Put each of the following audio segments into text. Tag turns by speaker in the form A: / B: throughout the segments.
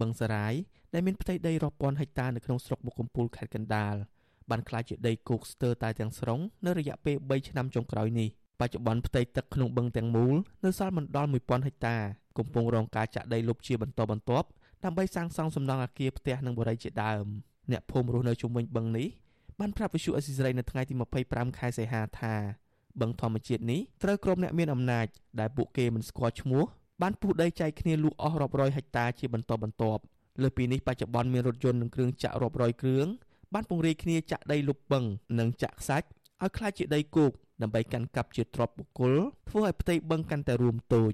A: បឹងសារាយដែលមានផ្ទៃដីរាប់ពាន់ហិកតានៅក្នុងស្រុកមុខកំពូលខេត្តកណ្ដាលបានក្លាយជាដីគោកស្ទើរតែទាំងស្រុងនៅរយៈពេល3ឆ្នាំចុងក្រោយនេះបច្ចុប្បន្នផ្ទៃទឹកក្នុងបឹងទាំងមូលនៅសល់មិនដល់1000ហិកតាកំពុងរងការចាក់ដីលុបជាបន្តបន្ទាប់ដើម្បីសាងសង់សំណង់អគារផ្ទះនិងបរិយាជាដើមអ្នកភូមិរស់នៅជុំវិញបឹងនេះបានប្រាប់វិសុអេស៊ីសរ៉ៃនៅថ្ងៃទី25ខែសីហាថាបឹងធម្មជាតិនេះត្រូវក្រុមអ្នកមានអំណាចដែលពួកគេមិនស្គាល់ឈ្មោះ បានពុះដីចែកគ្នាលក់អស់រាប់រយហិកតាជាបន្តបន្ទាប់លើពីនេះបច្ចុប្បន្នមានរថយន្តនិងគ្រឿងចាក់រាប់រយគ្រឿងបានពង្រាយគ្នាចាក់ដីលុបពឹងនិងចាក់ខ្សាច់ឲ្យខ្លាចជាដីគោកដើម្បីកាន់កាប់ជាទ្រព្យបុគ្គលធ្វើឲ្យផ្ទៃបឹងកាន់តែរួមតូច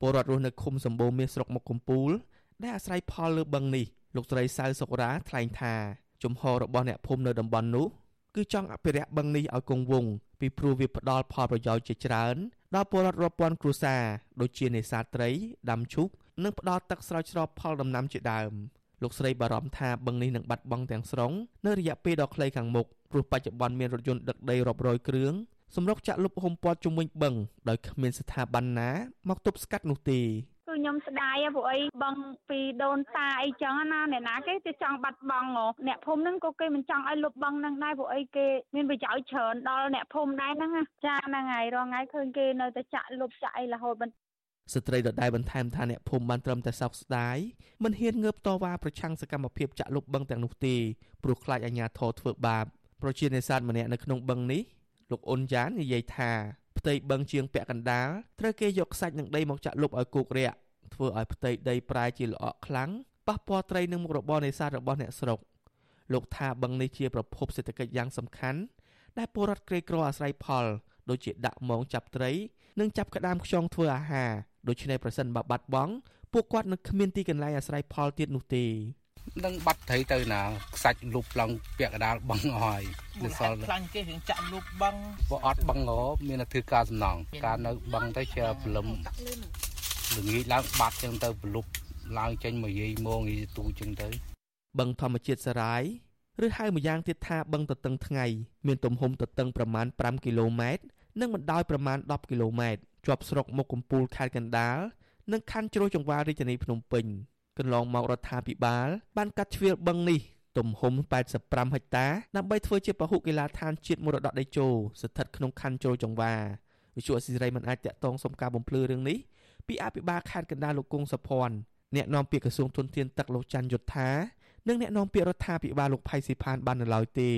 A: ពលរដ្ឋរស់នៅឃុំសម្បូរមាសស្រុកមកកំពូល ដែលអាស្រ័យផលលើបឹងនេះលោកស្រីសៅសុករាថ្លែងថា ជំហររបស់អ្នកភូមិនៅតំបន់នោះ គឺចង់អភិរក្សបឹងនេះឲ្យគង់វង្សពីព្រោះវាផ្ដល់ផលប្រយោជន៍ជាច្រើនដល់ពលរដ្ឋរាប់ពាន់គ្រួសារដូចជានេសាទត្រីដាំឈូកនិងផ្ដល់ទឹកស្រោចស្រពផលដំណាំជាដើមលោកស្រីបារម្ភថាបឹងនេះនឹងបាត់បង់ទាំងស្រុងនៅរយៈពេលដ៏ខ្លីខាងមុខព្រោះបច្ចុប្បន្នមានរថយន្តដឹកដីរាប់រយគ្រឿងសម្រុកចាក់លុបហុំព័ទ្ធជុំវិញបឹងដោយគ្មានស្ថាប័នណាមកទប់ស្កាត់នោះទេ
B: គឺ ខ្ញុំស្ដាយព្រោះអីបងពីដូនតាអីចឹងណាអ្នកណាគេគេចង់បាត់បង់អ្នកភូមិហ្នឹងក៏គេមិនចង់ឲ្យលុបបង់ហ្នឹងដែរព្រោះអីគេមានប្រយោជន៍ច្រើនដល់អ្នកភូមិដែរហ្នឹងចាហ្នឹងហើយរងថ្ងៃឃើញគេនៅតែចាក់លុបចាក់អីរហូតបន្ស្ត្រី
A: ដដែលបន្ថែមថាអ្នកភូមិបានត្រឹមតែសោកស្ដាយមិនហ៊ានងើបតវ៉ាប្រឆាំងសកម្មភាពចាក់លុបបឹងទាំងនោះទេព្រោះខ្លាចអាជ្ញាធរធ្វើបាបប្រជានេសាទម្នាក់នៅក្នុងបឹងនេះលោកអ៊ុនយ៉ាននិយាយថាផ្ទៃបឹងជាងពាក់កណ្ដាលត្រូវគេយកខ្សាច់និងដីមកចាក់លុបឲ្យគោករាក់ ធ្វើឲ្យផ្ទៃដីប្រែជាល្អក់ខ្លាំងប៉ះពាល់ត្រីនិងមុខរបរនេសាទរបស់អ្នកស្រុកលោកថាបឹងនេះជាប្រភពសេដ្ឋកិច្ចយ៉ាងសំខាន់ដែលពលរដ្ឋក្រីក្រអាស្រ័យផលដូចជាដាក់មងចាប់ត្រីនិងចាប់ក្តាមខ្យងធ្វើអាហារដូច្នេះប្រសិនបើបាត់បង់ពួកគាត់នឹងគ្មានទីកន្លែងអាស្រ័យផលទៀតនោះទេ
C: នឹងបាត់ត្រីទៅណាខ្សាច់លុបឡើងពាក់កដាលបឹងអស់ហើយ
D: នៅសល់ខ្លាញ់គេរឿងចាក់លុបបឹង
C: បើអត់បឹងហ៎មានតែធ្វើការសំណងការនៅបឹងទៅជាព្រលឹម ល្ងាចឡើងបាត់ចឹងទៅប្រលុបឡើងចេញមកយាយមកងាយទូចឹងទៅ
A: បឹងធម្មជាតិសរាយឬហៅម្យ៉ាងទៀតថាបឹងទទឹងថ្ងៃមានទំហំទទឹងប្រមាណ5គីឡូម៉ែត្រនិងបណ្ដោយប្រមាណ10គីឡូម៉ែត្រជាប់ស្រុកមុខកំពូលខេត្តកណ្ដាលនិងខណ្ឌជ្រោយចង្វាររាជធានីភ្នំពេញកន្លងមករដ្ឋាភិបាលបានកាត់ជ្រៀលបឹងនេះទំហំ85ហិកតាដើម្បីធ្វើជាពហុកីឡដ្ឋានជាតិមរតកដីជោស្ថិតក្នុងខណ្ឌជ្រោយចង្វារវិទ្យុអស៊ីសេរីមិនអាចតាក់ទងសុំការបំភ្លឺរឿងនេះ ពីអភិបាលខេត្តកណ្ដាលលោកគង់សុភ័ណ្ឌអ្នកនាំពាក្យក្រសួងធនធានទឹកលោកច័ន្ទយុធានិងអ្នកនាំពាក្យរដ្ឋាភិបាលលោកផៃស៊ីផានបាននៅឡើយទេ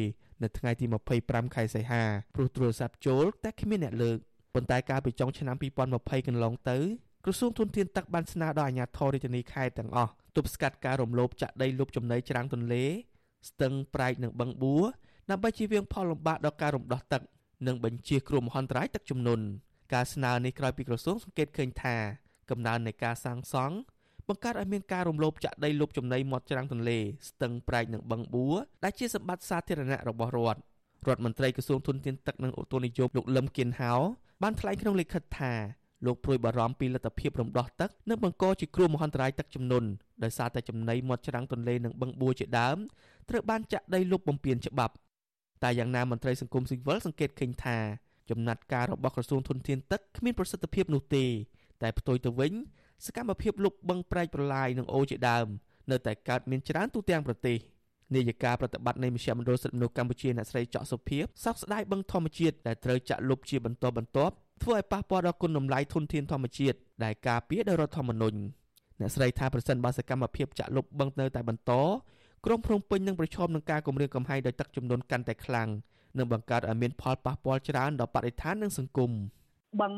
A: នៅថ្ងៃទី25ខែសីហាព្រោះទូរស័ព្ទចូលតែគ្មានអ្នកលើកប៉ុន្តែកាលពីចុងឆ្នាំ2020កន្លងទៅក្រសួងធនធានទឹកបានស្នើដល់អាជ្ញាធររាជធានីខេត្តទាំងអស់ទប់ស្កាត់ការរំលោភចាក់ដីលុបចំណីច្រាំងទន្លេស្ទឹងប្រែកនិងបឹងបួរដើម្បីជៀសវាងផលលំបាកដល់ការរំដោះទឹកនិងបញ្ជៀសគ្រោះមហន្តរាយទឹកជំនន់ ការស្នើនេះក្រោយពីក្រសួងសង្កេតឃើញថាកំណើននៃការសាងសង់បង្កើតឲ្យមានការរំលោភចាក់ដីលុបចំណីមាត់ច្រាំងទន្លេស្ទឹងប្រែកនិងបឹងបួរដែលជាសម្បត្តិសាធារណៈរបស់រដ្ឋរដ្ឋមន្ត្រីក្រសួងធនធានទឹកនិងអូតូនិយមលោកលឹមគៀនហៅបានថ្លែងក្នុងលិខិតថាលោកព្រួយបារម្ភពីលទ្ធភាពរំដោះទឹកនិងបង្កជាគ្រោះមហន្តរាយទឹកជំនន់ដោយសារតែចំណីមាត់ច្រាំងទន្លេនិងបឹងបួរជាដើមត្រូវបានចាក់ដីលុបបំពានច្បាប់តែយ៉ាងណាមន្ត្រីសង្គមស៊ីវិលសង្កេតឃើញថា ចំណាត់ការរបស់ក្រសួងធនធានទឹកគ្មានប្រសិទ្ធភាពនោះទេតែផ្ទុយទៅវិញសកម្មភាពលុបបឹងប្រែកប្រឡាយនិងអូជាដើមនៅតែកើតមានច្រើនទូទាំងប្រទេសនាយិកាប្រតិបត្តិនៃមជ្ឈមណ្ឌលសិទ្ធិមនុស្សកម្ពុជាអ្នកស្រីចောက်សុភីសោកស្ដាយបឹងធម្មជាតិដែលត្រូវចាក់លុបជាបន្តបន្ទាប់ធ្វើឲ្យប៉ះពាល់ដល់គុណតម្លៃធនធានធម្មជាតិដែលការពារដោយរដ្ឋធម្មនុញ្ញអ្នកស្រីថាប្រសិនបើសកម្មភាពចាក់លុបបឹងនៅតែបន្តក្រុងភ្នំពេញនឹងប្រឈមនឹងការគំរាមកំហែងដោយទឹកចំនួនកាន់តែខ្លាំង និងបង្កើតឲ្យមានផលប៉ះពាល់ច្រើនដល់បរិស្ថាននិងសង្គម។
B: បឹង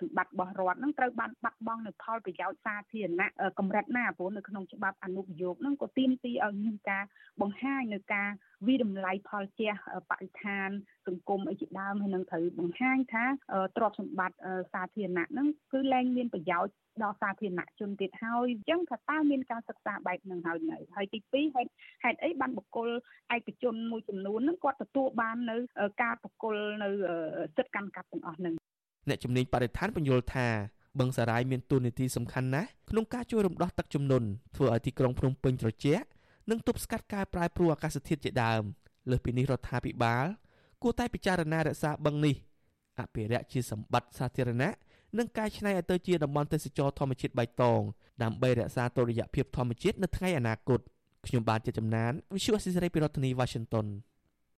B: សម្បត្តិរបស់រដ្ឋនឹងត្រូវបានបាត់បង់នៅផលប្រយោជន៍សាធារណៈកម្រិតណាព្រោះនៅក្នុងច្បាប់អនុប្រយោគនឹងក៏ទាមទារឲ្យមានការបង្ហាញនៅការវិតម្លៃផលជះបរិស្ថានសង្គមអីជាដើមហើយនឹងត្រូវបង្ហាញថាទ្រព្យសម្បត្តិសាធារណៈនឹងគឺលែងមានប្រយោជន៍ដល់សាធារណជនទៀតហើយអញ្ចឹងថាតើមានការសិក្សាបែបហ្នឹងហើយនៅហើយទី2ហេតុហេតុអីបានបុគ្គលឯកជនមួយចំនួនហ្នឹងគាត់ទទួលបាននៅការបុគ្គលនៅសិទ្ធិកម្មកាប់ទាំងអស់ហ្នឹង
A: អ្នកជំនាញបរិស្ថានបញ្យល់ថាបឹងសារាយមានតួនាទីសំខាន់ណាស់ក្នុងការជួយរំដោះទឹកជំនន់ធ្វើឲ្យទីក្រុងភ្នំពេញត្រជាក់និងទប់ស្កាត់ការប្រែប្រួលអាកាសធាតុជាដើមលើសពីនេះរដ្ឋាភិបាលគួរតែពិចារណារក្សាបឹងនេះអភិរក្សជាសម្បត្តិសាធារណៈនិងកែច្នៃឲ្យទៅជាតំបន់ទេសចរធម្មជាតិបៃតងដើម្បីរក្សាតុល្យភាពធម្មជាតិនៅថ្ងៃអនាគតខ្ញុំបាទជាចំណាន Visual Assisray ពីរដ្ឋធានី Washington